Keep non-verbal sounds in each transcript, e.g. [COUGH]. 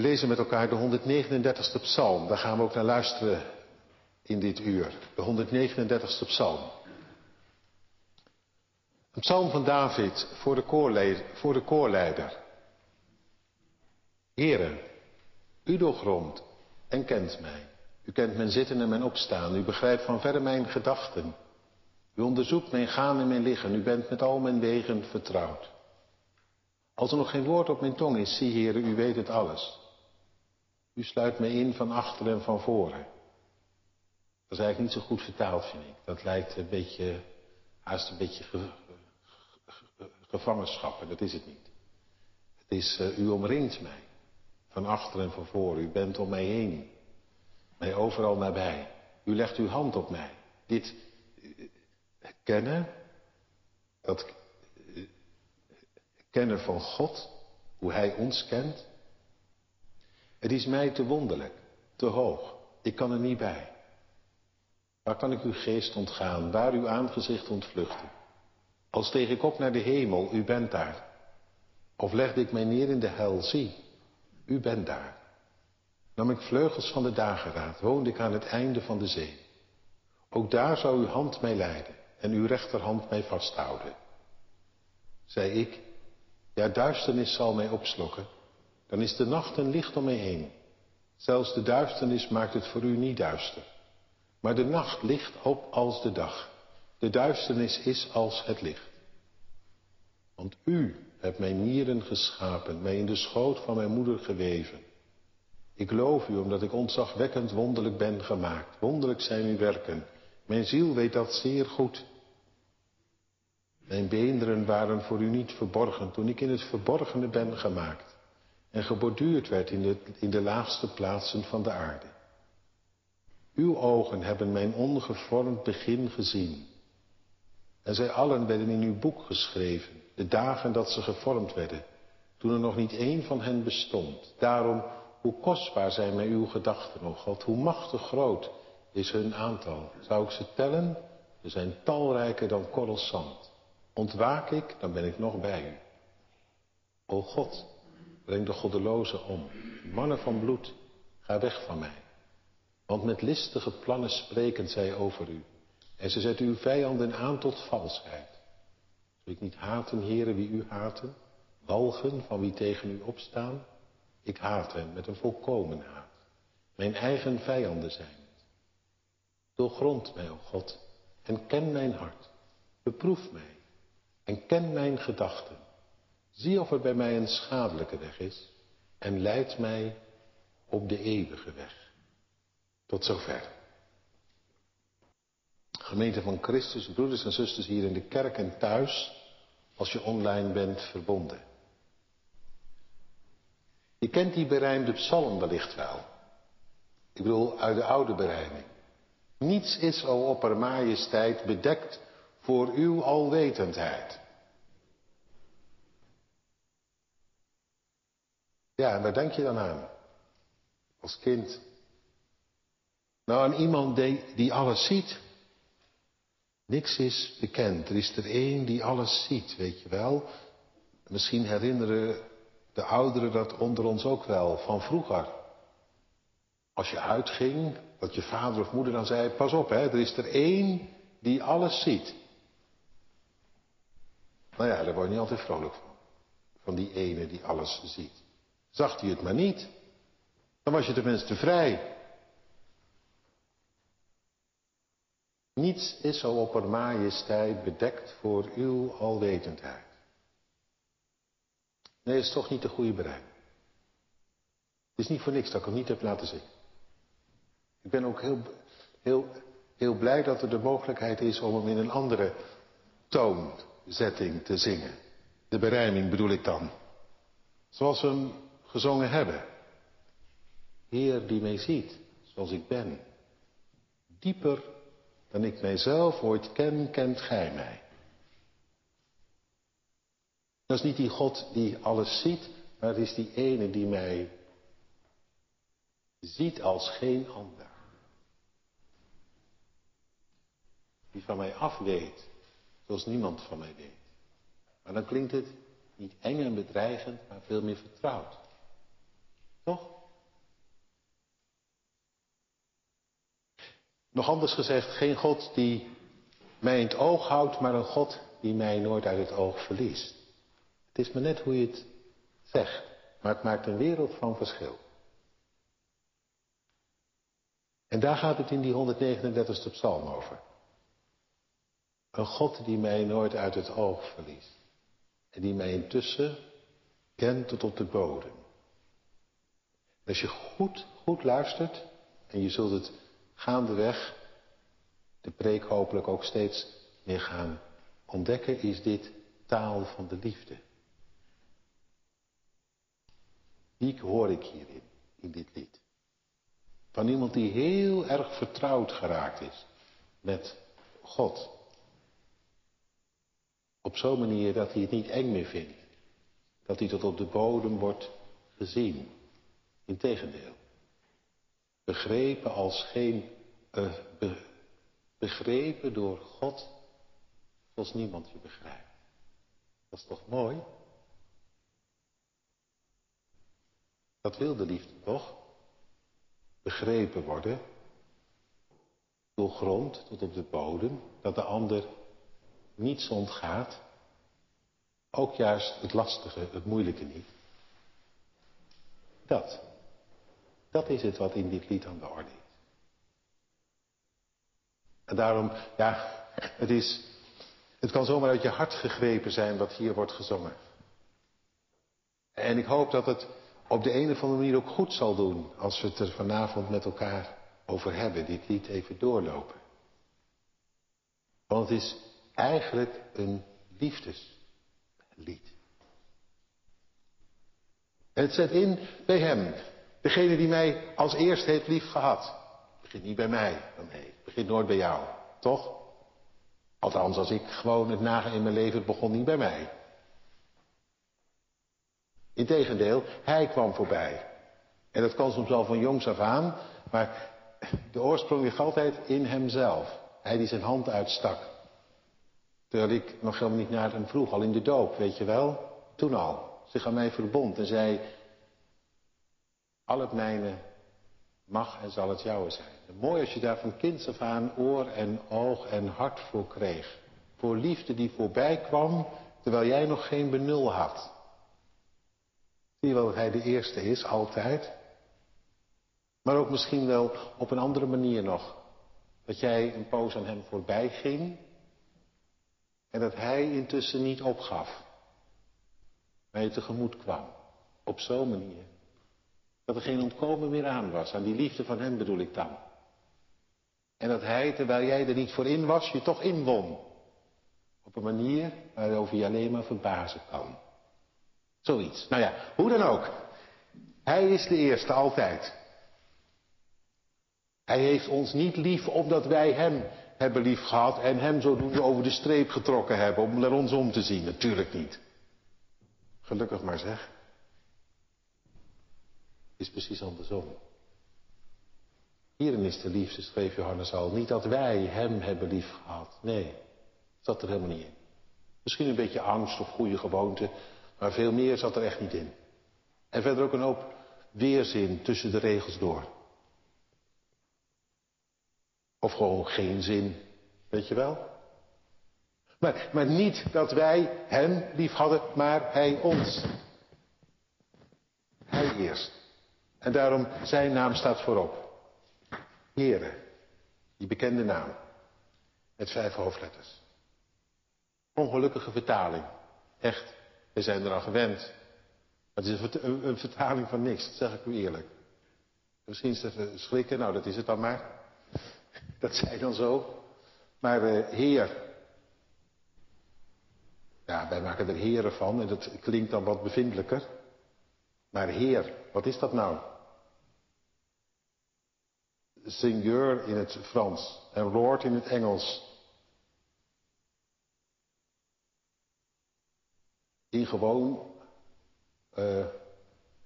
We lezen met elkaar de 139ste psalm. Daar gaan we ook naar luisteren in dit uur. De 139ste psalm. Een psalm van David voor de, koorleider. Voor de koorleider. Heren, u doorgrondt en kent mij. U kent mijn zitten en mijn opstaan. U begrijpt van verre mijn gedachten. U onderzoekt mijn gaan en mijn liggen. U bent met al mijn wegen vertrouwd. Als er nog geen woord op mijn tong is, zie heren, u weet het alles. U sluit me in van achter en van voren. Dat is eigenlijk niet zo goed vertaald, vind ik. Dat lijkt een beetje, haast een beetje gevangenschap. En dat is het niet. Het is, uh, u omringt mij. Van achter en van voren. U bent om mij heen. Mij overal nabij. U legt uw hand op mij. Dit uh, kennen, dat kennen van God, hoe Hij ons kent. Het is mij te wonderlijk, te hoog. Ik kan er niet bij. Waar kan ik uw geest ontgaan, waar uw aangezicht ontvluchten? Als steeg ik op naar de hemel, u bent daar. Of legde ik mij neer in de hel, zie, u bent daar. Nam ik vleugels van de dageraad, woonde ik aan het einde van de zee. Ook daar zou uw hand mij leiden en uw rechterhand mij vasthouden. Zei ik, ja duisternis zal mij opslokken, dan is de nacht een licht om mij heen. Zelfs de duisternis maakt het voor u niet duister. Maar de nacht ligt op als de dag. De duisternis is als het licht. Want u hebt mijn nieren geschapen, mij in de schoot van mijn moeder geweven. Ik loof u omdat ik ontzagwekkend wonderlijk ben gemaakt. Wonderlijk zijn uw werken. Mijn ziel weet dat zeer goed. Mijn beenderen waren voor u niet verborgen toen ik in het verborgene ben gemaakt en geborduurd werd in de, in de laagste plaatsen van de aarde. Uw ogen hebben mijn ongevormd begin gezien. En zij allen werden in uw boek geschreven, de dagen dat ze gevormd werden, toen er nog niet één van hen bestond. Daarom, hoe kostbaar zijn mij uw gedachten, o God, hoe machtig groot is hun aantal. Zou ik ze tellen? Ze zijn talrijker dan korrels zand. Ontwaak ik, dan ben ik nog bij u. O God, breng de goddelozen om. Mannen van bloed, ga weg van mij. Want met listige plannen spreken zij over u. En ze zetten uw vijanden aan tot valsheid. Zal ik niet haten, heren, wie u haten? Walgen van wie tegen u opstaan? Ik haat hen met een volkomen haat. Mijn eigen vijanden zijn het. Doorgrond mij, o God, en ken mijn hart. Beproef mij en ken mijn gedachten. Zie of er bij mij een schadelijke weg is en leid mij op de eeuwige weg. Tot zover. Gemeente van Christus, broeders en zusters hier in de kerk en thuis, als je online bent verbonden. Je kent die berijmde psalm wellicht wel. Ik bedoel, uit de oude berijming. Niets is, o opper majesteit, bedekt voor uw alwetendheid. Ja, en waar denk je dan aan? Als kind. Nou, aan iemand die, die alles ziet. Niks is bekend. Er is er één die alles ziet, weet je wel. Misschien herinneren de ouderen dat onder ons ook wel van vroeger. Als je uitging, dat je vader of moeder dan zei: Pas op, hè, er is er één die alles ziet. Nou ja, daar word je niet altijd vrolijk van. Van die ene die alles ziet. Zag hij het maar niet, dan was je tenminste vrij. Niets is zo op majesteit bedekt voor uw alwetendheid. Nee, is toch niet de goede brein. Het is niet voor niks dat ik hem niet heb laten zien. Ik ben ook heel, heel, heel blij dat er de mogelijkheid is om hem in een andere toonzetting te zingen. De berijming bedoel ik dan. Zoals we hem gezongen hebben. Heer die mij ziet, zoals ik ben. Dieper dan ik mijzelf ooit ken, kent gij mij. Dat is niet die God die alles ziet, maar het is die ene die mij ziet als geen ander. Die van mij af weet, zoals niemand van mij weet. Maar dan klinkt het niet eng en bedreigend, maar veel meer vertrouwd. Toch? Nog anders gezegd, geen God die mij in het oog houdt, maar een God die mij nooit uit het oog verliest. Het is maar net hoe je het zegt, maar het maakt een wereld van verschil. En daar gaat het in die 139ste psalm over. Een God die mij nooit uit het oog verliest. En die mij intussen kent tot op de bodem. als je goed, goed luistert, en je zult het gaandeweg, de preek hopelijk ook steeds meer gaan ontdekken, is dit taal van de liefde. Wie hoor ik hierin, in dit lied? Van iemand die heel erg vertrouwd geraakt is met God. Op zo'n manier dat hij het niet eng meer vindt. Dat hij tot op de bodem wordt gezien. Integendeel. Begrepen als geen. Uh, begrepen door God zoals niemand je begrijpt. Dat is toch mooi? Dat wil de liefde toch? Begrepen worden. grond tot op de bodem. Dat de ander niets ontgaat. Ook juist het lastige, het moeilijke niet. Dat. Dat is het wat in dit lied aan de orde is. En daarom, ja, het is, het kan zomaar uit je hart gegrepen zijn wat hier wordt gezongen. En ik hoop dat het op de een of andere manier ook goed zal doen als we het er vanavond met elkaar over hebben, dit lied even doorlopen. Want het is eigenlijk een liefdeslied. Het zet in bij hem. Degene die mij als eerst heeft lief gehad. Begint niet bij mij. Nee, begint nooit bij jou. Toch? Althans, als ik gewoon het nagen in mijn leven, begon niet bij mij. Integendeel, hij kwam voorbij. En dat kan soms wel van jongs af aan, maar de oorsprong ligt altijd in hemzelf. Hij die zijn hand uitstak. Terwijl ik nog helemaal niet naar hem vroeg, al in de doop, weet je wel. Toen al. Zich aan mij verbond en zei, al het mijne mag en zal het jouwe zijn. Mooi als je daar van kinds af aan oor en oog en hart voor kreeg. Voor liefde die voorbij kwam, terwijl jij nog geen benul had. Zie je wel dat hij de eerste is, altijd. Maar ook misschien wel op een andere manier nog. Dat jij een poos aan hem voorbij ging. En dat hij intussen niet opgaf. Maar je tegemoet kwam. Op zo'n manier. Dat er geen ontkomen meer aan was. Aan die liefde van hem bedoel ik dan. En dat hij, terwijl jij er niet voor in was, je toch inwon. Op een manier waarover je alleen maar verbazen kan. Zoiets. Nou ja, hoe dan ook. Hij is de eerste altijd. Hij heeft ons niet lief omdat wij hem hebben lief gehad en hem zodoende over de streep getrokken hebben om naar ons om te zien. Natuurlijk niet. Gelukkig maar zeg. Is precies andersom. Hierin is de liefde, schreef Johannes al, niet dat wij hem hebben lief gehad. Nee, zat er helemaal niet in. Misschien een beetje angst of goede gewoonte, maar veel meer zat er echt niet in. En verder ook een hoop weerzin tussen de regels door. Of gewoon geen zin, weet je wel? Maar, maar niet dat wij hem lief hadden, maar hij ons. Hij eerst. En daarom zijn naam staat voorop. Here, die bekende naam. Met vijf hoofdletters. Ongelukkige vertaling. Echt, we zijn eraan gewend. Het is een, vertaling van niks, dat zeg ik u eerlijk. Misschien is schrikken, nou dat is het dan maar. [LAUGHS] Dat zei dan zo. Maar uh, Heer. Ja, wij maken er heren van en dat klinkt dan wat bevindelijker. Maar Heer, wat is dat nou? Seigneur in het Frans en Lord in het Engels. In gewoon, uh,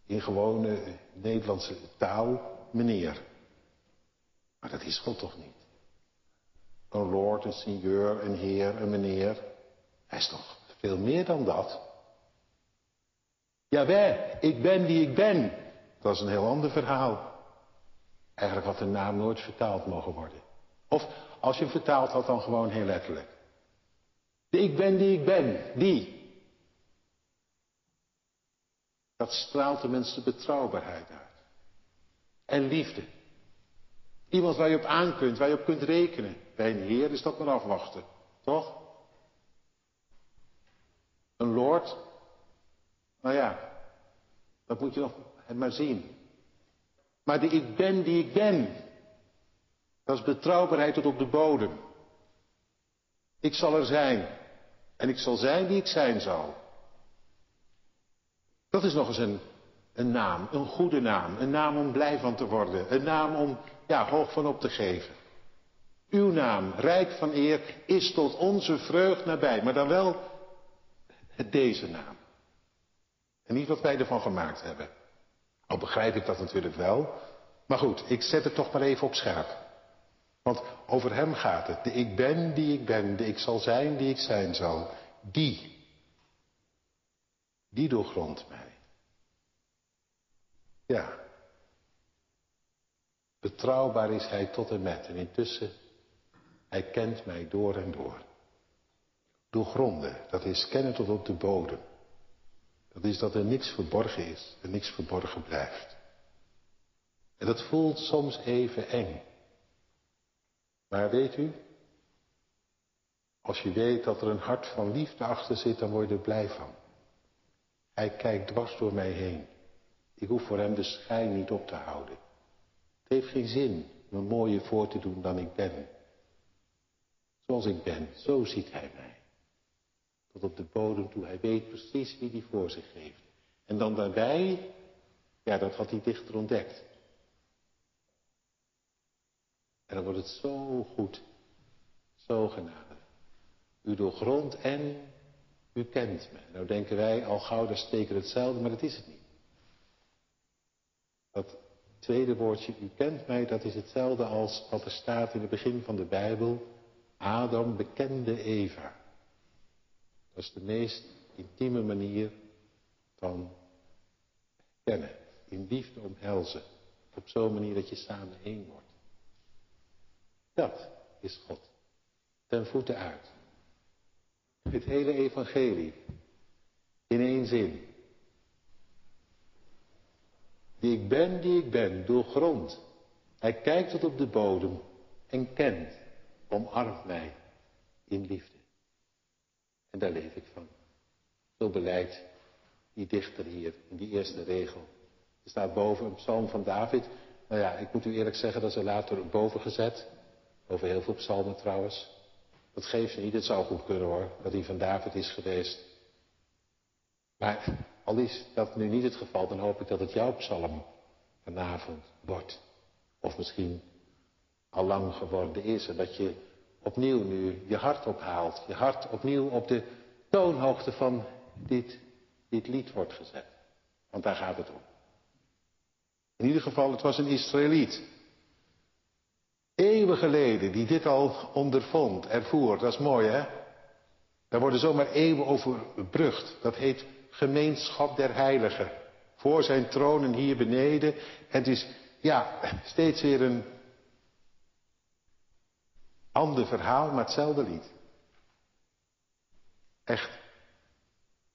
in gewone Nederlandse taal, meneer. Maar dat is God toch niet? Een lord, een seigneur, een heer, een meneer. Hij is toch veel meer dan dat? Jawel, ik ben die ik ben. Dat is een heel ander verhaal. Eigenlijk had de naam nooit vertaald mogen worden. Of als je hem vertaald had, dan gewoon heel letterlijk. De ik ben die ik ben, die. Dat straalt de mensen betrouwbaarheid uit. En liefde. Iemand waar je op aan kunt, waar je op kunt rekenen. Bij een Heer is dat maar afwachten, toch? Een Lord? Nou ja, dat moet je nog maar zien. Maar de ik ben die ik ben, dat is betrouwbaarheid tot op de bodem. Ik zal er zijn. En ik zal zijn die ik zijn zal. Dat is nog eens een, een naam, een goede naam. Een naam om blij van te worden. Een naam om ja, hoog van op te geven. Uw naam, rijk van eer, is tot onze vreugd nabij. Maar dan wel deze naam. En niet wat wij ervan gemaakt hebben. Al begrijp ik dat natuurlijk wel. Maar goed, ik zet het toch maar even op scherp. Want over hem gaat het. De ik ben die ik ben, de ik zal zijn die ik zijn zal. Die. Die doorgrondt mij. Ja. Betrouwbaar is hij tot en met. En intussen, hij kent mij door en door. Doorgronden, dat is kennen tot op de bodem. Dat is dat er niks verborgen is en niks verborgen blijft. En dat voelt soms even eng. Maar weet u, als je weet dat er een hart van liefde achter zit, dan word je er blij van. Hij kijkt dwars door mij heen. Ik hoef voor hem de schijn niet op te houden. Het heeft geen zin me mooier voor te doen dan ik ben. Zoals ik ben, zo ziet hij mij. Tot op de bodem toe. Hij weet precies wie hij voor zich heeft. En dan daarbij, ja, dat had hij dichter ontdekt. En dan wordt het zo goed, zo genade. U doorgrond en u kent me. Nou denken wij al gauw, dat steken hetzelfde, maar dat is het niet. Dat tweede woordje, u kent mij, dat is hetzelfde als wat er staat in het begin van de Bijbel. Adam bekende Eva. Dat is de meest intieme manier van kennen. In liefde omhelzen. Op zo'n manier dat je samen één wordt. Dat is God. Ten voeten uit. Het hele evangelie. In één zin. Die ik ben, die ik ben, doorgrond. Hij kijkt tot op de bodem en kent, omarmt mij in liefde. En daar leef ik van. Zo beleidt die dichter hier in die eerste regel. Er staat boven een psalm van David. Nou ja, ik moet u eerlijk zeggen, dat er later boven gezet. Over heel veel psalmen trouwens. Dat geeft niet, het zou goed kunnen hoor, dat die van David is geweest. Maar al is dat nu niet het geval, dan hoop ik dat het jouw psalm vanavond wordt. Of misschien al lang geworden is. En dat je opnieuw nu je hart ophaalt. Je hart opnieuw op de toonhoogte van dit, dit lied wordt gezet. Want daar gaat het om. In ieder geval, het was een Israëliet. Eeuwen geleden die dit al ondervond, ervoer. Dat is mooi hè. Daar worden zomaar eeuwen over brugd. Dat heet gemeenschap der heiligen. Voor zijn tronen hier beneden. En het is ja, steeds weer een ander verhaal, maar hetzelfde lied. Echt.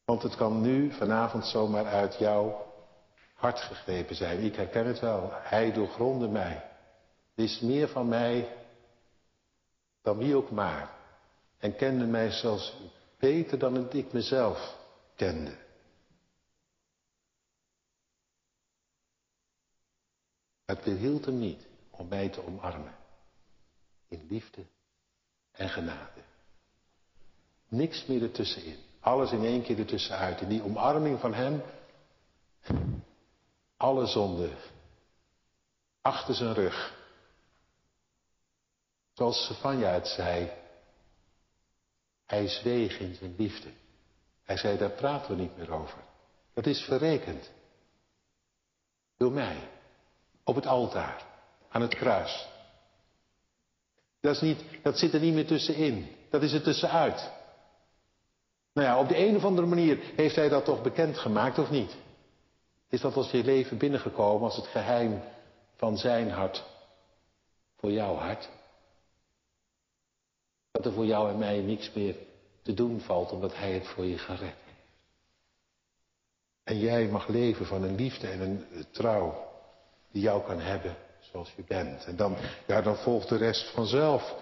Want het kan nu vanavond zomaar uit jouw hart gegrepen zijn. Ik herken het wel. Hij doorgronde mij wist meer van mij dan wie ook maar. En kende mij zelfs beter dan ik mezelf kende. Het behield hem niet om mij te omarmen. In liefde en genade. Niks meer ertussenin. Alles in één keer ertussenuit. In die omarming van hem. Alle zonde. Achter zijn rug. Zoals Stefania het zei. Hij zweeg in zijn liefde. Hij zei, daar praten we niet meer over. Dat is verrekend. Door mij. Op het altaar. Aan het kruis. Dat, is niet, dat zit er niet meer tussenin. Dat is er tussenuit. Nou ja, op de een of andere manier heeft hij dat toch bekendgemaakt, of niet? Is dat als je leven binnengekomen als het geheim van zijn hart voor jouw hart? Dat er voor jou en mij niks meer te doen valt omdat hij het voor je gered. En jij mag leven van een liefde en een trouw die jou kan hebben zoals je bent. En dan, ja, dan volgt de rest vanzelf.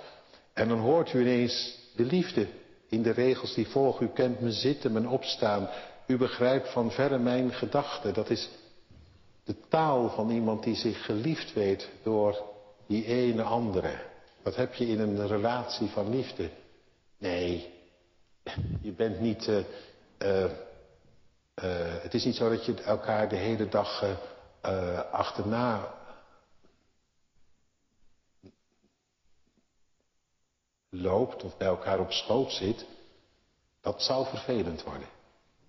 En dan hoort u ineens de liefde in de regels die volgen. U kent me zitten, mijn opstaan. U begrijpt van verre mijn gedachten. Dat is de taal van iemand die zich geliefd weet door die ene andere. Wat heb je in een relatie van liefde? Nee, je bent niet. Uh, uh, uh, het is niet zo dat je elkaar de hele dag achterna loopt of bij elkaar op schoot zit. Dat zou vervelend worden.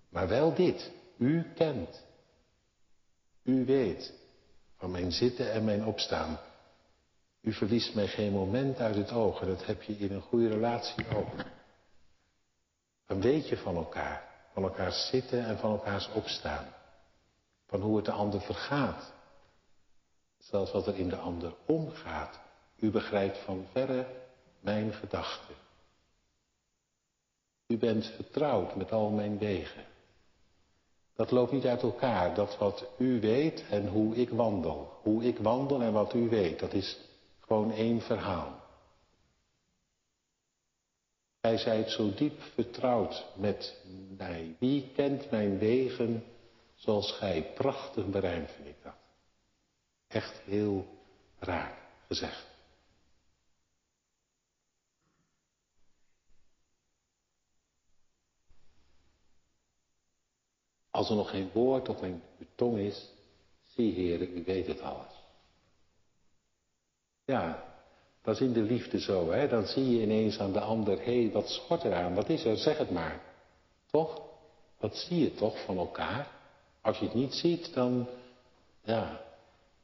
Maar wel dit. U kent. U weet van mijn zitten en mijn opstaan. U verliest mij geen moment uit het oog. En dat heb je in een goede relatie ook. Dan weet je van elkaar. Van elkaars zitten en van elkaars opstaan. Van hoe het de ander vergaat. Zelfs wat er in de ander omgaat. U begrijpt van verre mijn gedachten. U bent vertrouwd met al mijn wegen. Dat loopt niet uit elkaar. Dat wat u weet en hoe ik wandel. Hoe ik wandel en wat u weet, dat is gewoon één verhaal. Gij zijt zo diep vertrouwd met mij. Wie kent mijn wegen zoals gij? Prachtig berijmd vind ik dat. Echt heel raar gezegd. Als er nog geen woord op mijn tong is, zie heren, u weet het alles. Ja, dat is in de liefde zo, hè? Dan zie je ineens aan de ander, hé, hey, wat schort er aan? Wat is er? Zeg het maar. Toch? Dat zie je toch van elkaar? Als je het niet ziet, dan, ja,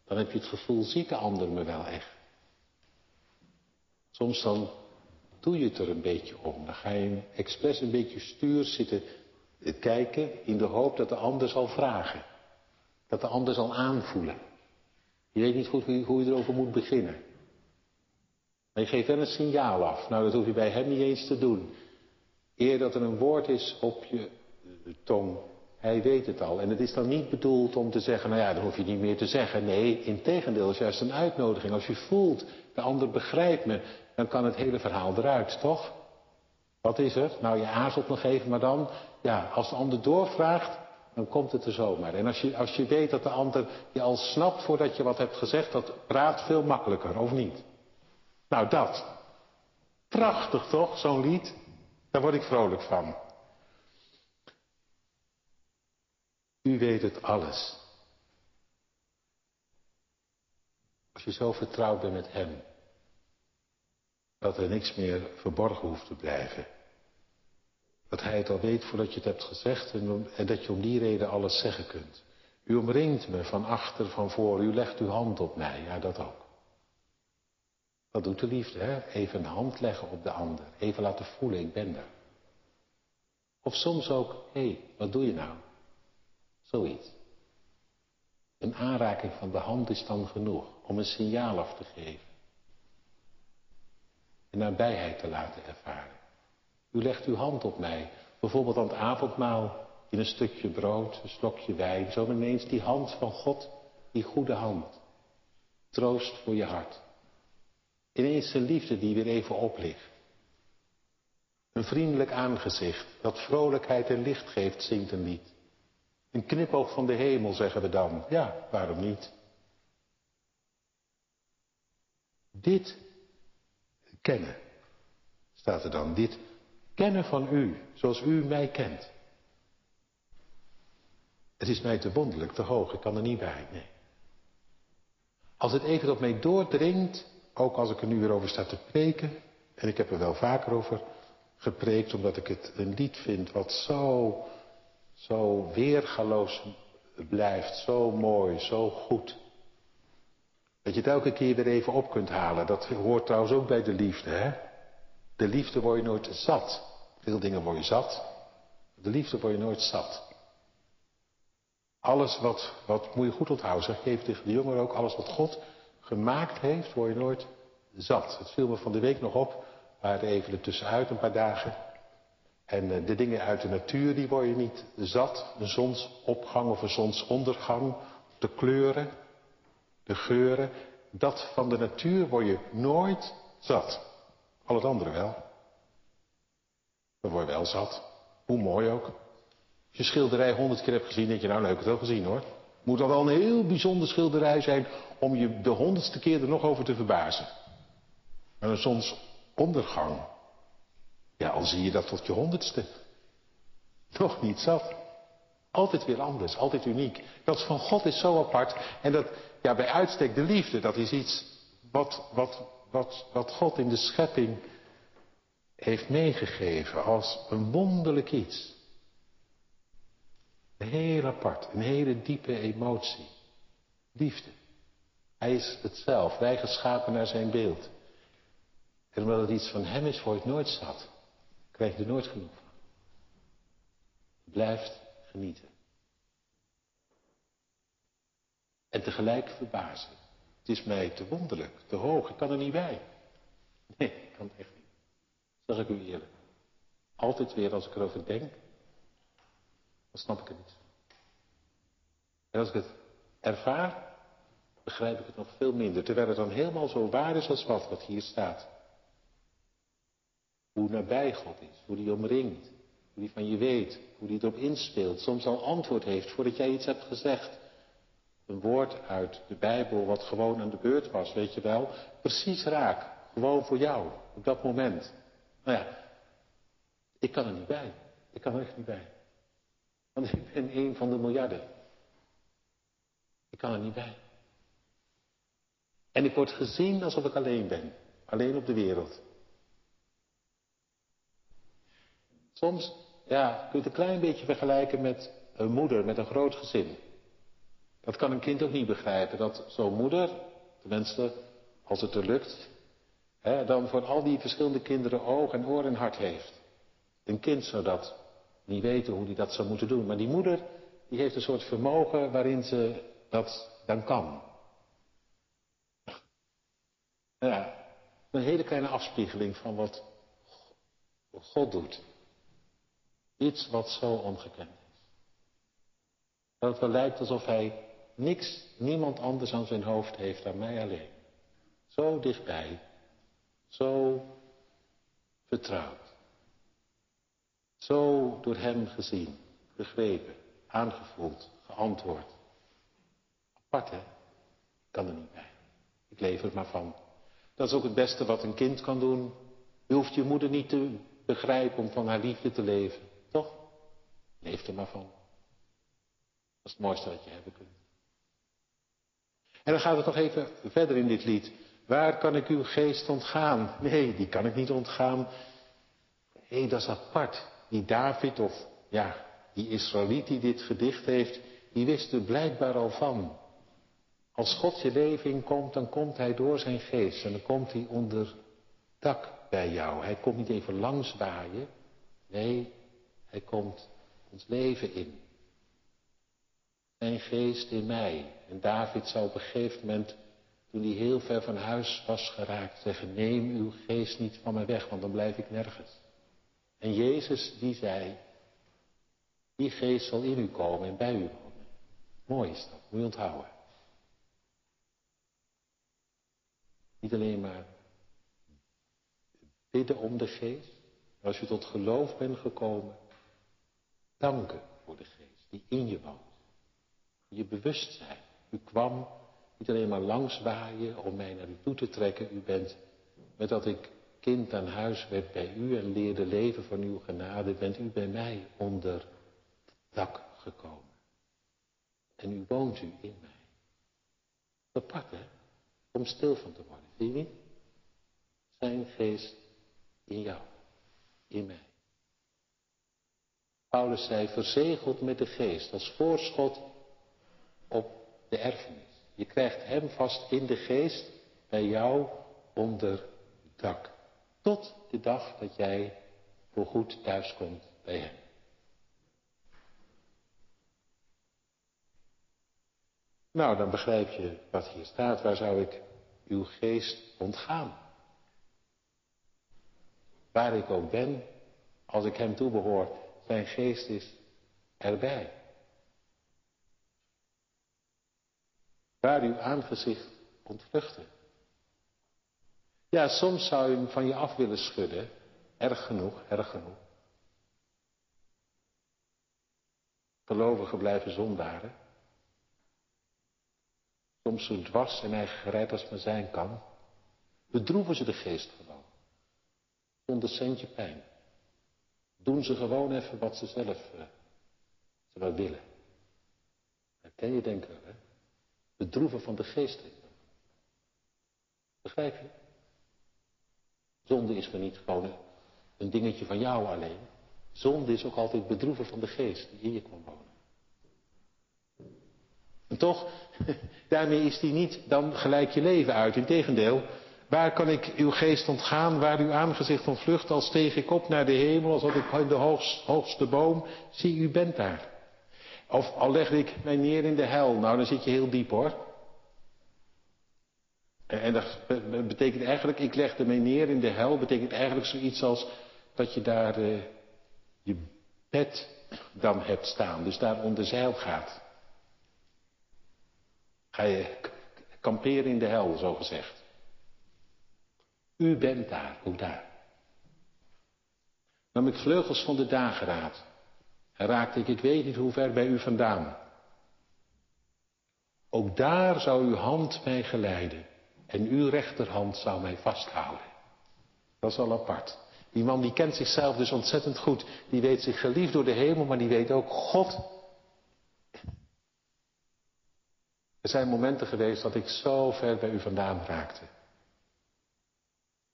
dan heb je het gevoel, ziet de ander me wel echt. Soms dan doe je het er een beetje om. Dan ga je expres een beetje stuur zitten kijken in de hoop dat de ander zal vragen. Dat de ander zal aanvoelen. Je weet niet goed hoe je erover moet beginnen. Maar je geeft wel een signaal af. Nou, dat hoef je bij hem niet eens te doen. Eer dat er een woord is op je tong, hij weet het al. En het is dan niet bedoeld om te zeggen, nou ja, dan hoef je niet meer te zeggen. Nee, in tegendeel, is juist een uitnodiging. Als je voelt, de ander begrijpt me, dan kan het hele verhaal eruit, toch? Wat is er? Nou, je aarzelt nog even, maar dan, ja, als de ander doorvraagt, dan komt het er zomaar. En als je, als je weet dat de ander je al snapt voordat je wat hebt gezegd, dat praat veel makkelijker, of niet? Nou, dat. Prachtig toch, zo'n lied? Daar word ik vrolijk van. U weet het alles. Als je zo vertrouwd bent met Hem, dat er niks meer verborgen hoeft te blijven. Dat hij het al weet voordat je het hebt gezegd en, dat je om die reden alles zeggen kunt. U omringt me van achter, van voor, u legt uw hand op mij, ja dat ook. Dat doet de liefde, hè? Even een hand leggen op de ander, even laten voelen, ik ben er. Of soms ook, hé, hey, wat doe je nou? Zoiets. Een aanraking van de hand is dan genoeg om een signaal af te geven. En nabijheid te laten ervaren. U legt uw hand op mij, bijvoorbeeld aan het avondmaal, in een stukje brood, een slokje wijn, zo ineens die hand van God, die goede hand. Troost voor je hart. Ineens een liefde die weer even oplicht. Een vriendelijk aangezicht dat vrolijkheid en licht geeft, zingt een lied. Een knipoog van de hemel, zeggen we dan. Ja, waarom niet? Dit kennen, staat er dan. Dit kennen van u, zoals u mij kent. Het is mij te wonderlijk, te hoog, ik kan er niet bij, nee. Als het even op mij doordringt, ook als ik er nu weer over sta te preken, en ik heb er wel vaker over gepreekt, omdat ik het een lied vind wat zo, zo weergaloos blijft, zo mooi, zo goed. Dat je het elke keer weer even op kunt halen. Dat hoort trouwens ook bij de liefde, hè? De liefde word je nooit zat. Veel dingen word je zat. De liefde word je nooit zat. Alles wat, wat moet je goed onthouden, zeg tegen de jongeren ook, alles wat God gemaakt heeft, word je nooit zat. Het viel me van de week nog op, we waren even ertussenuit een paar dagen. En eh, de dingen uit de natuur, die word je niet zat. Een zonsopgang of een zonsondergang, de kleuren, de geuren. Dat van de natuur word je nooit zat. Al het andere wel. Dan word je wel zat. Hoe mooi ook. Als je schilderij honderd keer hebt gezien, denk je, nou leuk het wel gezien hoor. Moet dat wel een heel bijzonder schilderij zijn om je de honderdste keer er nog over te verbazen. Maar een zonsondergang. Ja, al zie je dat tot je honderdste. Nog niet zat. Altijd weer anders, altijd uniek. Dat van God is zo apart. En dat, ja, bij uitstek de liefde, dat is iets wat, wat, wat, God in de schepping heeft meegegeven als een wonderlijk iets. Heel apart, een hele diepe emotie. Liefde. Hij is het zelf, wij geschapen naar zijn beeld. En omdat het iets van hem is, je het nooit zat. Krijg je er nooit genoeg van. Blijft genieten. En tegelijk verbazen. Het is mij te wonderlijk, te hoog, ik kan er niet bij. Nee, ik kan het echt niet. Zeg ik u eerlijk. Altijd weer als ik erover denk, dan snap ik het niet. En als ik het ervaar, begrijp ik het nog veel minder. Terwijl het dan helemaal zo waar is als wat, wat hier staat. Hoe nabij God is, hoe die omringt, hoe die van je weet, hoe die erop inspeelt. Soms al antwoord heeft voordat jij iets hebt gezegd. Een woord uit de Bijbel wat gewoon aan de beurt was, weet je wel. Precies raak, gewoon voor jou, op dat moment. Nou ja, ik kan er niet bij. Ik kan er echt niet bij. Want ik ben een van de miljarden. Ik kan er niet bij. En ik word gezien alsof ik alleen ben. Alleen op de wereld. Soms, ja, kun je het een klein beetje vergelijken met een moeder met een groot gezin. Dat kan een kind ook niet begrijpen. Dat zo'n moeder, tenminste, als het er lukt, hè, dan voor al die verschillende kinderen oog en oor en hart heeft. Een kind zou dat niet weten hoe hij dat zou moeten doen. Maar die moeder, die heeft een soort vermogen waarin ze dat dan kan. Ja, een hele kleine afspiegeling van wat God doet. Iets wat zo ongekend is. Dat het wel lijkt alsof hij niks, niemand anders aan zijn hoofd heeft dan mij alleen. Zo dichtbij. Zo vertrouwd. Zo door hem gezien, begrepen, aangevoeld, geantwoord. Apart hè? Kan er niet bij. Ik leef er maar van. Dat is ook het beste wat een kind kan doen. Je hoeft je moeder niet te begrijpen om van haar liefde te leven. Toch? Leef er maar van. Dat is het mooiste wat je hebben kunt. En dan gaat het nog even verder in dit lied. Waar kan ik uw geest ontgaan? Nee, die kan ik niet ontgaan. Hé, dat is apart. Die David of ja, die Israëliet die dit gedicht heeft, die wist er blijkbaar al van. Als God je leven inkomt, dan komt hij door zijn geest en dan komt hij onder dak bij jou. Hij komt niet even langs waaien. Nee, hij komt ons leven in. Zijn geest in mij. En David zou op een gegeven moment, toen hij heel ver van huis was geraakt, zeggen, neem uw geest niet van mij weg, want dan blijf ik nergens. En Jezus die zei, die geest zal in u komen en bij u wonen. Mooi is dat, moet je onthouden. Niet alleen maar bidden om de geest. Als je tot geloof bent gekomen, danken voor de geest die in je woont. Je bewustzijn. U kwam niet alleen maar langs waaien om mij naar u toe te trekken. U bent, met dat ik kind aan huis werd bij u en leerde leven van uw genade, bent u bij mij onder dak gekomen. En u woont u in mij. Apart hè, om stil van te worden, zie je niet? Zijn geest in jou, in mij. Paulus zei, verzegeld met de geest als voorschot op de erfenis. Je krijgt hem vast in de geest bij jou onder dak. Tot de dag dat jij voorgoed thuiskomt bij hem. Nou, dan begrijp je wat hier staat. Waar zou ik uw geest ontgaan? Waar ik ook ben, als ik hem toebehoor, zijn geest is erbij. Waar uw aangezicht ontvluchten. Ja, soms zou je hem van je af willen schudden. Erg genoeg, erg genoeg. Gelovigen blijven zondaren. Soms zo dwars en eigen gereid als maar zijn kan. Bedroeven ze de geest gewoon. Zonder centje pijn. Doen ze gewoon even wat ze zelf ze wel willen. Dat ken je denken, hè? Bedroeven van de geest. Begrijp je? Zonde is maar niet gewoon een dingetje van jou alleen. Zonde is ook altijd bedroeven van de geest die in je kwam wonen. En toch, [LAUGHS] daarmee is die niet dan gelijk je leven uit. Integendeel, waar kan ik uw geest ontgaan, waar uw aangezicht ontvlucht, als steeg ik op naar de hemel, als had ik in de hoogste boom, zie u bent daar. Of al leg ik mij neer in de hel, nou dan zit je heel diep hoor. En dat betekent eigenlijk, ik leg mij neer in de hel, betekent eigenlijk zoiets als dat je daar uh, je bed dan hebt staan, dus daar onder zeil gaat. Ga je kamperen in de hel, zo gezegd. U bent daar, hoe daar. Nam ik vleugels van de dageraad en raakte ik, ik weet niet hoe ver bij u vandaan. Ook daar zou uw hand mij geleiden en uw rechterhand zou mij vasthouden. Dat is al apart. Die man die kent zichzelf dus ontzettend goed. Die weet zich geliefd door de hemel, maar die weet ook God. Er zijn momenten geweest dat ik zo ver bij u vandaan raakte.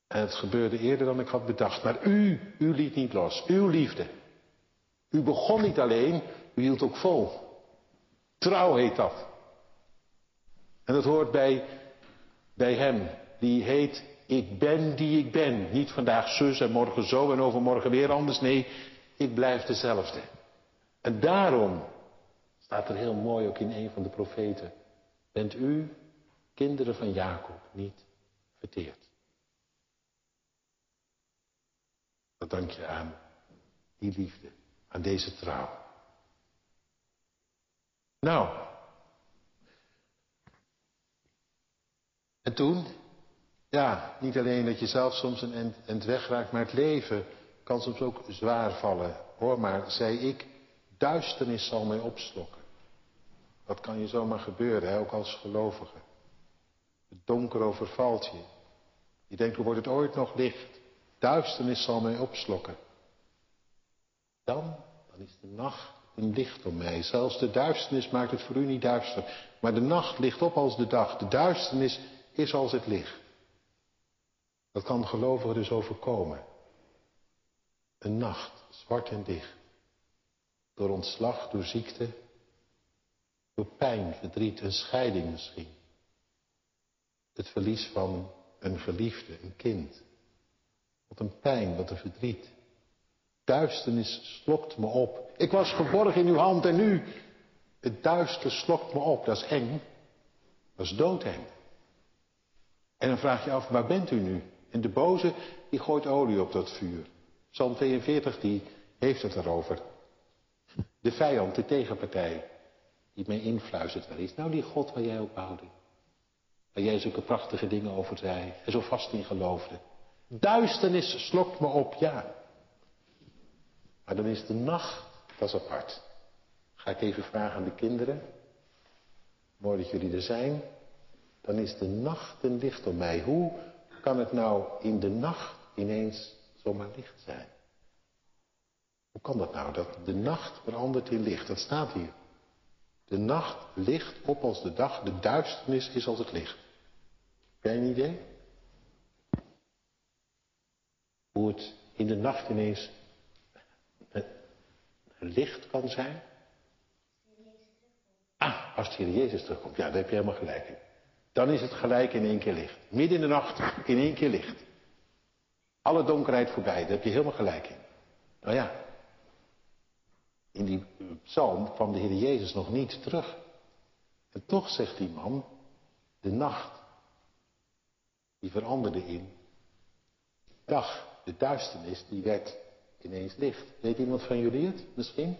En het gebeurde eerder dan ik had bedacht. Maar u, u liet niet los. Uw liefde. U begon niet alleen, u hield ook vol. Trouw heet dat. En dat hoort bij, bij hem, die heet ik ben die ik ben. Niet vandaag zus en morgen zo en overmorgen weer anders. Nee, ik blijf dezelfde. En daarom staat er heel mooi ook in een van de profeten. Bent u, kinderen van Jacob, niet verteerd. Dat dank je aan die liefde, aan deze trouw. Nou, en toen, ja, niet alleen dat je zelf soms een end, end wegraakt, maar het leven kan soms ook zwaar vallen. Hoor maar, zei ik, duisternis zal mij opslokken. Dat kan je zomaar gebeuren, hè, ook als gelovige. Het donker overvalt je. Je denkt, hoe wordt het ooit nog licht? Duisternis zal mij opslokken. Dan, dan is de nacht een licht om mij. Zelfs de duisternis maakt het voor u niet duister. Maar de nacht ligt op als de dag. De duisternis is als het licht. Dat kan gelovigen dus overkomen. Een nacht, zwart en dicht. Door ontslag, door ziekte, door pijn, verdriet, een scheiding misschien. Het verlies van een geliefde, een kind. Wat een pijn, wat een verdriet. Duisternis slokt me op. Ik was geborgen in uw hand en nu. Het duister slokt me op. Dat is eng. Dat is doodeng. En dan vraag je af, waar bent u nu? En de boze, die gooit olie op dat vuur. Psalm 42, die heeft het erover. De vijand, de tegenpartij die mij influistert wel eens. Nou, die God waar jij op bouwde. Waar jij zulke prachtige dingen over zei en zo vast in geloofde. Duisternis slokt me op, ja. Maar dan is de nacht, dat is apart. Ga ik even vragen aan de kinderen. Mooi dat jullie er zijn. Dan is de nacht een licht om mij. Hoe kan het nou in de nacht ineens zomaar licht zijn? Hoe kan dat nou? Dat de nacht verandert in licht. Dat staat hier. De nacht licht op als de dag, de duisternis is als het licht. Heb jij een idee? Hoe het in de nacht ineens licht kan zijn? Ah, als de Heer Jezus terugkomt. Ja, daar heb je helemaal gelijk in. Dan is het gelijk in één keer licht. Midden in de nacht in één keer licht. Alle donkerheid voorbij, daar heb je helemaal gelijk in. Nou ja, in die psalm kwam de Heer Jezus nog niet terug. En toch zegt die man, de nacht, die veranderde in dag. De duisternis, die werd ineens licht. Weet iemand van jullie het misschien?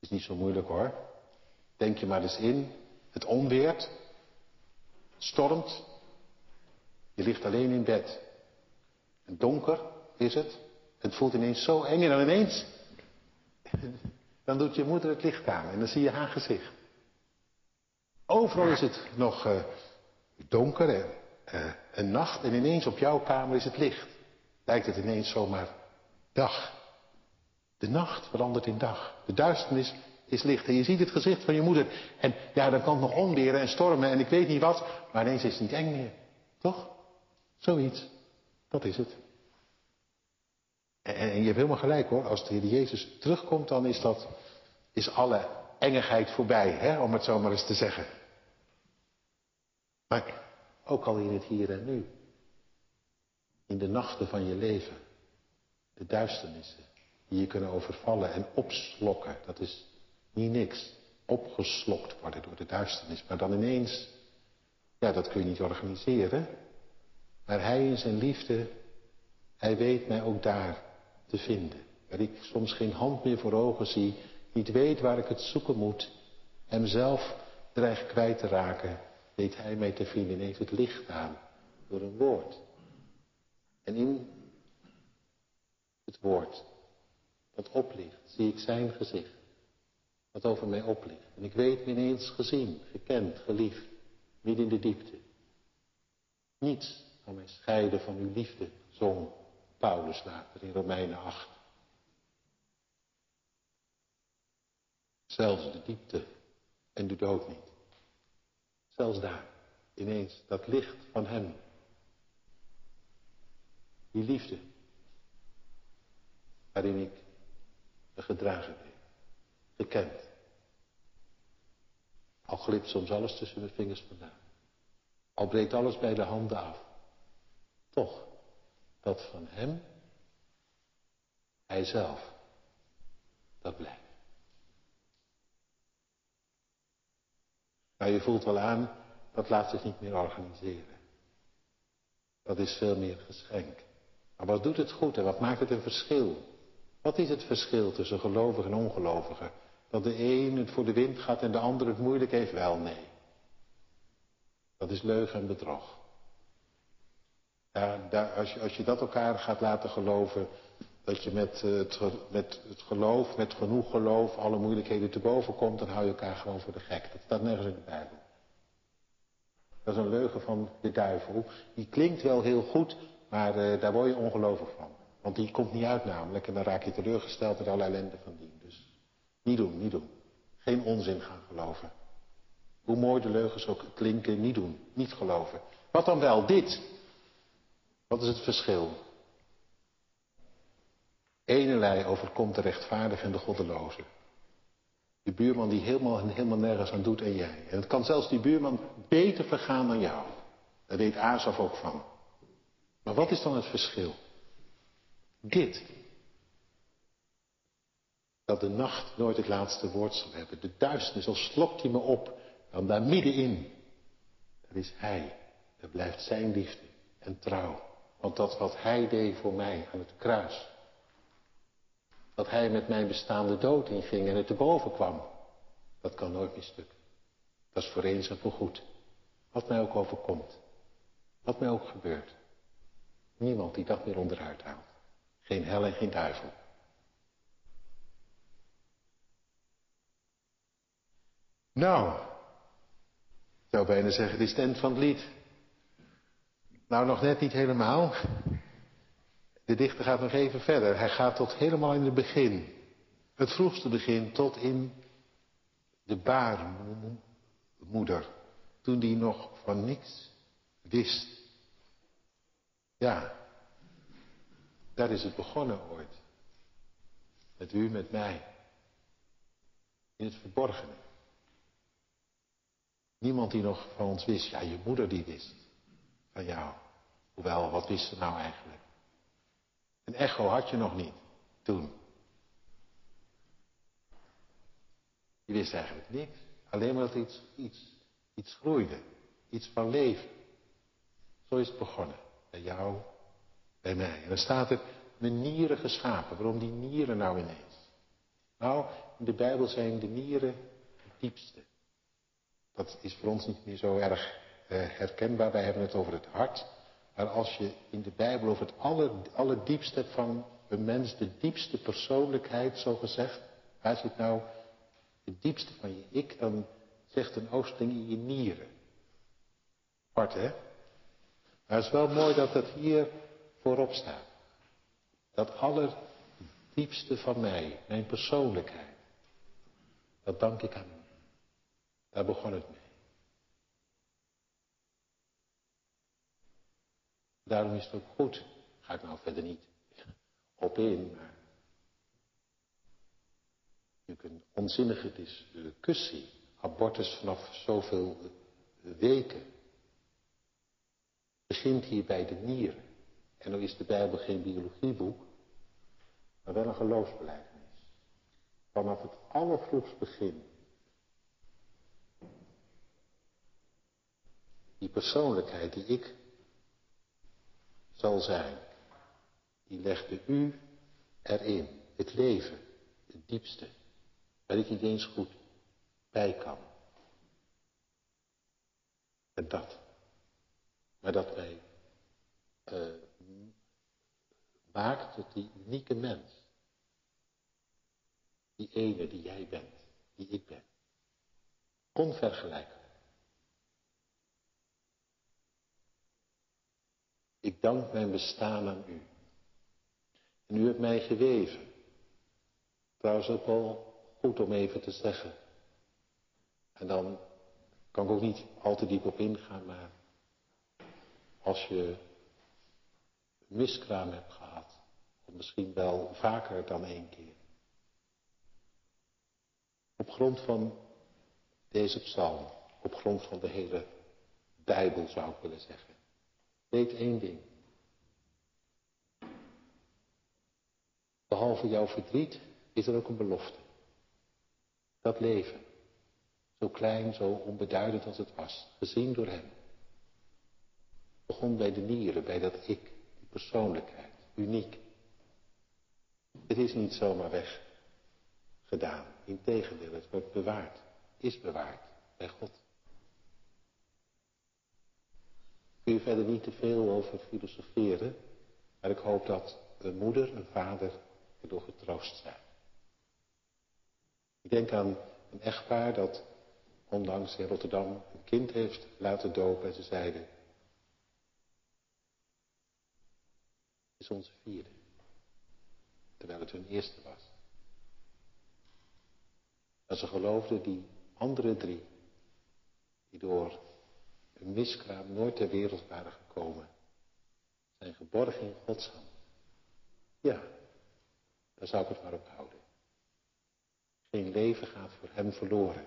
Is niet zo moeilijk hoor. Denk je maar eens in. Het onweert. Stormt. Je ligt alleen in bed. En donker is het. Het voelt ineens zo eng en dan ineens. [LAUGHS] Dan doet je moeder het licht aan en dan zie je haar gezicht. Overal is het nog uh, donker en uh, een nacht en ineens op jouw kamer is het licht. Lijkt het ineens zomaar dag. De nacht verandert in dag. De duisternis is licht. En je ziet het gezicht van je moeder. En ja, dan kan het nog onweren en stormen en ik weet niet wat. Maar ineens is het niet eng meer. Toch? Zoiets. Dat is het. En, en je hebt helemaal gelijk hoor. Als de Heer Jezus terugkomt, dan is dat, is alle engigheid voorbij. Hè? Om het zo maar eens te zeggen. Maar ook al in het hier en nu. In de nachten van je leven. De duisternissen die je kunnen overvallen en opslokken. Dat is niet niks. Opgeslokt worden door de duisternis. Maar dan ineens, ja, dat kun je niet organiseren. Maar hij in zijn liefde, hij weet mij ook daar te vinden. Waar ik soms geen hand meer voor ogen zie, niet weet waar ik het zoeken moet. Hemzelf dreig kwijt te raken, weet hij mij te vinden. Ineens het licht aan door een woord. En in het woord dat oplicht, zie ik zijn gezicht. Wat over mij oplicht. En ik weet me ineens gezien, gekend, geliefd, midden in de diepte. Niets kan mij scheiden van uw liefde, zong Paulus later in Romeinen 8. Zelfs de diepte en de dood niet. Zelfs daar, ineens, dat licht van hem. Die liefde, waarin ik gedragen ben, gekend. Al glipt soms alles tussen mijn vingers vandaan. Al breekt alles bij de handen af. Toch, dat van hem, hij zelf, dat blijft. Maar je voelt wel aan, dat laat zich niet meer organiseren. Dat is veel meer geschenk. Maar wat doet het goed en wat maakt het een verschil? Wat is het verschil tussen gelovigen en ongelovigen? Dat de een het voor de wind gaat en de ander het moeilijk heeft? Wel, nee. Dat is leugen en bedrog. Als, je, als je dat elkaar gaat laten geloven, dat je met eh, het, met het geloof, met genoeg geloof, alle moeilijkheden te boven komt, dan hou je elkaar gewoon voor de gek. Dat staat nergens in de Bijbel. Dat is een leugen van de duivel. Die klinkt wel heel goed, maar uh, daar word je ongelovig van. Want die komt niet uit namelijk en dan raak je teleurgesteld met alle ellende van dien. Dus niet doen, niet doen. Geen onzin gaan geloven. Hoe mooi de leugens ook klinken, niet doen. Niet geloven. Wat dan wel? Dit. Wat is het verschil? Enelei overkomt de rechtvaardige en de goddeloze. De buurman die helemaal, helemaal nergens aan doet en jij. En het kan zelfs die buurman beter vergaan dan jou. Daar weet Azaf ook van. Maar wat is dan het verschil? Dit. Dat de nacht nooit het laatste woord zal hebben. De duisternis, al slokt hij me op, dan daar middenin. Dat is Hij. Dat blijft Zijn liefde en trouw. Want dat wat Hij deed voor mij aan het kruis. Dat Hij met mijn bestaande dood inging en het te boven kwam. Dat kan nooit meer stuk. Dat is voor eens en voor goed. Wat mij ook overkomt. Wat mij ook gebeurt. Niemand die dat meer onderuit haalt. Geen hel en geen duivel. Nou, ik zou bijna zeggen, dit is van het lied. Nou, nog net niet helemaal. De dichter gaat nog even verder. Hij gaat tot helemaal in het begin. Het vroegste begin tot in de baarmoeder. Toen die nog van niks wist. Ja, daar is het begonnen ooit. Met u, met mij. In het verborgene. Niemand die nog van ons wist. Ja, je moeder die wist. Van jou. Hoewel, wat wist ze nou eigenlijk? Een echo had je nog niet. Toen. Die wist eigenlijk niks. Alleen maar dat iets, iets, iets groeide. Iets van leven. Zo is het begonnen. Bij jou, bij mij. En dan staat er mijn nieren geschapen. Waarom die nieren nou ineens? Nou, in de Bijbel zijn de nieren het diepste. Dat is voor ons niet meer zo erg eh, herkenbaar. Wij hebben het over het hart. Maar als je in de Bijbel over het aller, allerdiepste van een mens, de diepste persoonlijkheid, zo gezegd, waar zit nou het diepste van je ik, dan zegt een oosteling in je nieren. Apart, hè? Maar het is wel mooi dat het hier voorop staat. Dat allerdiepste van mij, mijn persoonlijkheid, dat dank ik aan. Daar begon het mee. Daarom is het ook goed, ga ik nou verder niet op in, maar natuurlijk een onzinnige discussie. Abortus vanaf zoveel weken. Begint hier bij de nieren. En dan is de Bijbel geen biologieboek, maar wel een geloofsbelijdenis. Vanaf het allervroegst begin. Die persoonlijkheid die ik zal zijn, die legde u erin. Het leven, het diepste, waar ik niet eens goed bij kan. En dat. Maar dat mij uh, maakt tot die unieke mens. Die ene die jij bent, die ik ben. Onvergelijkbaar. Ik dank mijn bestaan aan u. En u hebt mij geweven. Trouwens ook wel goed om even te zeggen. En dan kan ik ook niet al te diep op ingaan, maar als je miskraam hebt gehad, of misschien wel vaker dan één keer. Op grond van deze psalm, op grond van de hele Bijbel zou ik willen zeggen. Weet één ding. Behalve jouw verdriet is er ook een belofte. Dat leven, zo klein, zo onbeduidend als het was, gezien door hem, begon bij de nieren, bij dat ik, die persoonlijkheid, uniek. Het is niet zomaar weg gedaan. Integendeel, het wordt bewaard, is bewaard bij God. Kun je verder niet te veel over filosoferen, maar ik hoop dat een moeder, een vader erdoor getroost zijn. Ik denk aan een echtpaar dat onlangs in Rotterdam een kind heeft laten dopen en ze zeiden, het is onze vierde, terwijl het hun eerste was. En ze geloofden die andere drie, die door een miskraam nooit ter wereld waren gekomen, zijn geborgen in Gods hand. Ja, daar zou ik het maar op houden. Geen leven gaat voor hem verloren.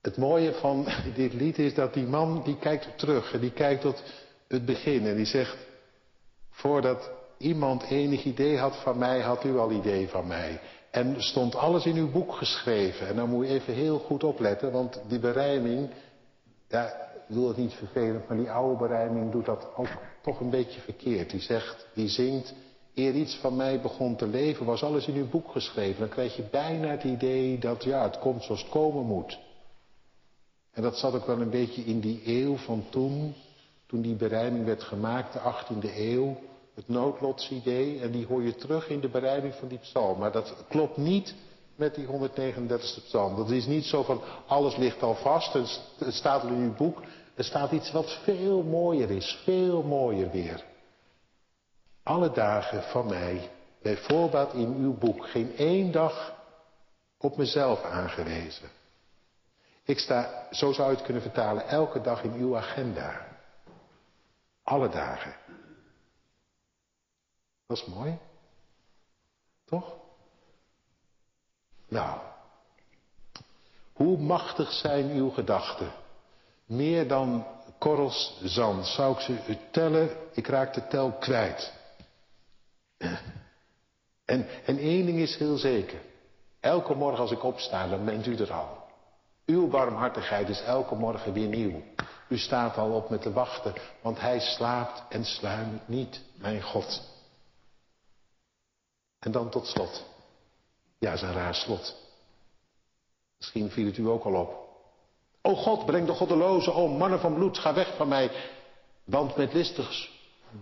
Het mooie van [LAUGHS] dit lied is dat die man die kijkt terug en die kijkt tot het begin en die zegt, voordat iemand enig idee had van mij, had u al idee van mij. En stond alles in uw boek geschreven. En dan moet je even heel goed opletten, want die berijming, ja, ik wil het niet vervelend, maar die oude berijming doet dat ook toch een beetje verkeerd. Die zegt, die zingt, eer iets van mij begon te leven, was alles in uw boek geschreven. Dan krijg je bijna het idee dat ja, het komt zoals het komen moet. En dat zat ook wel een beetje in die eeuw van toen, toen die berijming werd gemaakt, de 18e eeuw. Het noodlotsidee, en die hoor je terug in de bereiding van die psalm. Maar dat klopt niet met die 139e psalm. Dat is niet zo van alles ligt al vast, het staat in uw boek. Er staat iets wat veel mooier is, veel mooier weer. Alle dagen van mij, bij voorbaat in uw boek, geen één dag op mezelf aangewezen. Ik sta, zo zou je het kunnen vertalen, elke dag in uw agenda. Alle dagen. Dat is mooi. Toch? Nou, hoe machtig zijn uw gedachten? Meer dan korrels zand. Zou ik ze tellen? Ik raak de tel kwijt. En, en één ding is heel zeker. Elke morgen als ik opsta, dan bent u er al. Uw barmhartigheid is elke morgen weer nieuw. U staat al op met te wachten, want hij slaapt en sluimert niet, mijn God. En dan tot slot. Ja, is een raar slot. Misschien viel het u ook al op. O God, breng de goddeloze, o mannen van bloed, ga weg van mij. Want met listig,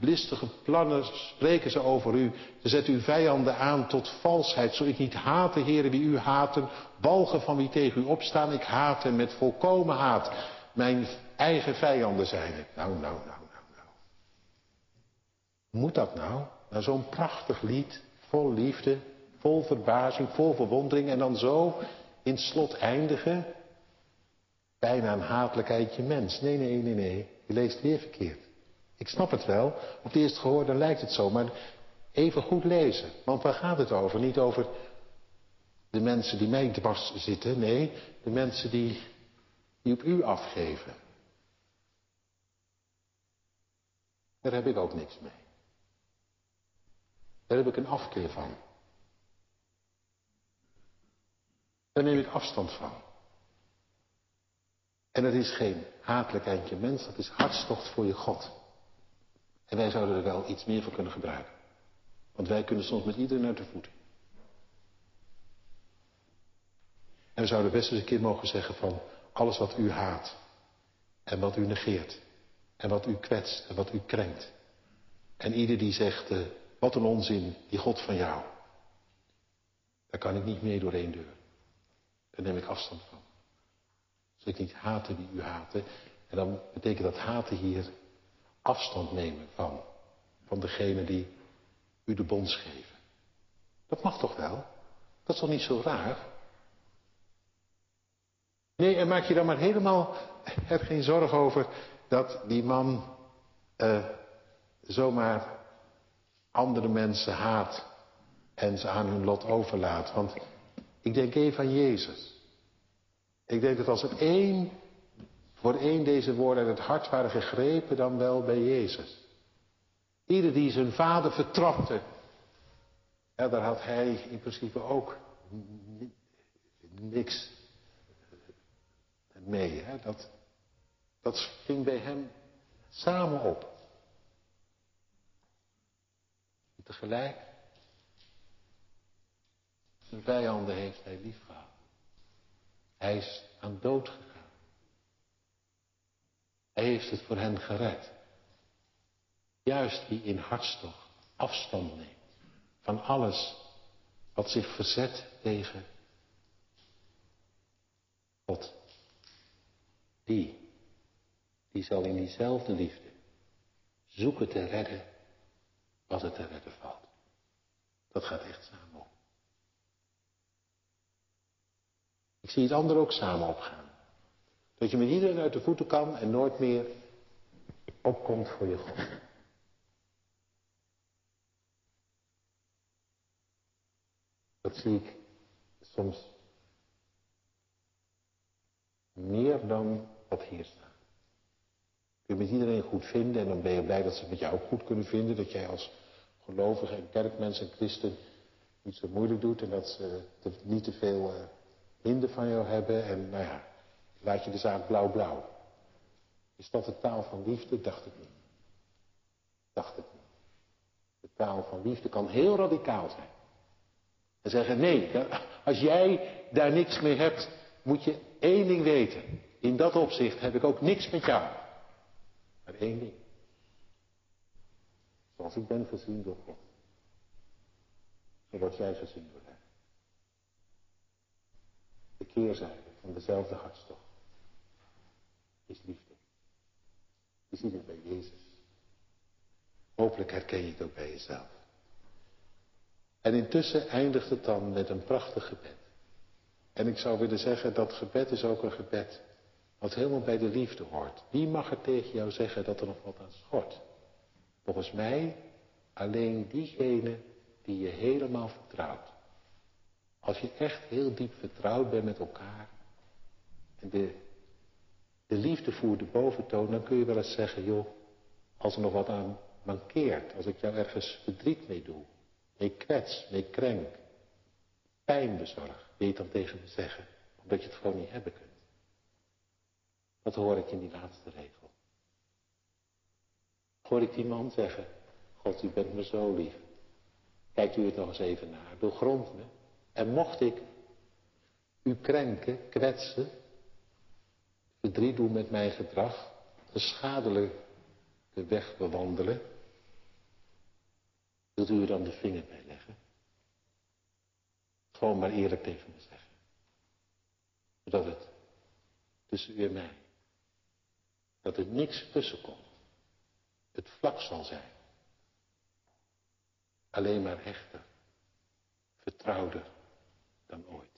listige plannen spreken ze over u. Ze zetten uw vijanden aan tot valsheid. Zo ik niet hate, heren, wie u haten. Walgen van wie tegen u opstaan. Ik haat hen met volkomen haat. Mijn eigen vijanden zijn het. Nou, nou, nou, nou, nou. Moet dat nou? Nou, zo'n prachtig lied, vol liefde, vol verbazing, vol verwondering. En dan zo in slot eindigen. Bijna een hatelijkheidje mens. Nee, nee, nee, nee. Je leest weer verkeerd. Ik snap het wel. Op het eerste gehoor dan lijkt het zo. Maar even goed lezen. Want waar gaat het over? Niet over de mensen die mij dwars zitten. Nee, de mensen die, die op u afgeven. Daar heb ik ook niks mee. Daar heb ik een afkeer van. Daar neem ik afstand van. En dat is geen hatelijk eindje mens, dat is hartstocht voor je God. En wij zouden er wel iets meer voor kunnen gebruiken. Want wij kunnen soms met iedereen uit de voeten. En we zouden best eens een keer mogen zeggen van alles wat u haat. En wat u negeert. En wat u kwetst en wat u krenkt. En ieder die zegt, uh, wat een onzin, die God van jou. Daar kan ik niet meer door één deur. Daar neem ik afstand van. Zal ik niet haten die u haten. En dan betekent dat haten hier afstand nemen van. Van degene die u de bons geven. Dat mag toch wel? Dat is toch niet zo raar? Nee, en maak je dan maar helemaal er geen zorg over dat die man uh, zomaar andere mensen haat en ze aan hun lot overlaat. Want ik denk even aan Jezus. Ik denk dat als er één, voor één deze woorden uit het hart waren gegrepen, dan wel bij Jezus. Ieder die zijn vader vertrapte, daar had hij in principe ook niks mee. Hè? Dat, dat ging bij hem samen op. Tegelijk, zijn vijanden heeft hij lief gehad. Hij is aan dood gegaan. Hij heeft het voor hen gered. Juist wie in hartstocht afstand neemt van alles wat zich verzet tegen God. Die, die zal in diezelfde liefde zoeken te redden wat het te redden valt. Dat gaat echt samen op. Ik zie het ander ook samen opgaan. Dat je met iedereen uit de voeten kan en nooit meer opkomt voor je God. Dat zie ik soms meer dan wat hier staat. Je met iedereen goed vinden en dan ben je blij dat ze met jou ook goed kunnen vinden. Dat jij als gelovige en kerkmens en christen niet zo moeilijk doet en dat ze niet te veel uh, hinder van jou hebben. En nou ja, laat je de zaak blauw-blauw. Is dat de taal van liefde? Dacht ik niet. Dacht ik niet. De taal van liefde kan heel radicaal zijn. En zeggen, nee, als jij daar niks mee hebt, moet je één ding weten. In dat opzicht heb ik ook niks met jou. Maar één ding. Zoals ik ben gezien door God. Zo word jij gezien door. De keerzijde van dezelfde hartstocht is liefde. Je ziet het bij Jezus. Hopelijk herken je het ook bij jezelf. En intussen eindigt het dan met een prachtig gebed. En ik zou willen zeggen, dat gebed is ook een gebed wat helemaal bij de liefde hoort. Wie mag er tegen jou zeggen dat er nog wat aan schort? Volgens mij alleen diegene die je helemaal vertrouwt. Als je echt heel diep vertrouwd bent met elkaar en de, de liefde voert de boventoon, dan kun je wel eens zeggen, joh, als er nog wat aan mankeert, als ik jou ergens verdriet mee doe, mee kwets, mee krenk, pijn bezorg, wil je dan tegen me zeggen, omdat je het gewoon niet hebben kunt. Dat hoor ik in die laatste regel. Hoor ik die man zeggen, God, u bent me zo lief. Kijkt u het nog eens even naar, doorgrond me. En mocht ik u krenken, kwetsen, verdriet doen met mijn gedrag, een schadelijke weg bewandelen, wilt u er dan de vinger bij leggen? Gewoon maar eerlijk tegen me zeggen. Zodat het tussen u en mij, dat er niks tussen komt. Het vlak zal zijn. Alleen maar hechter, vertrouwder dan ooit.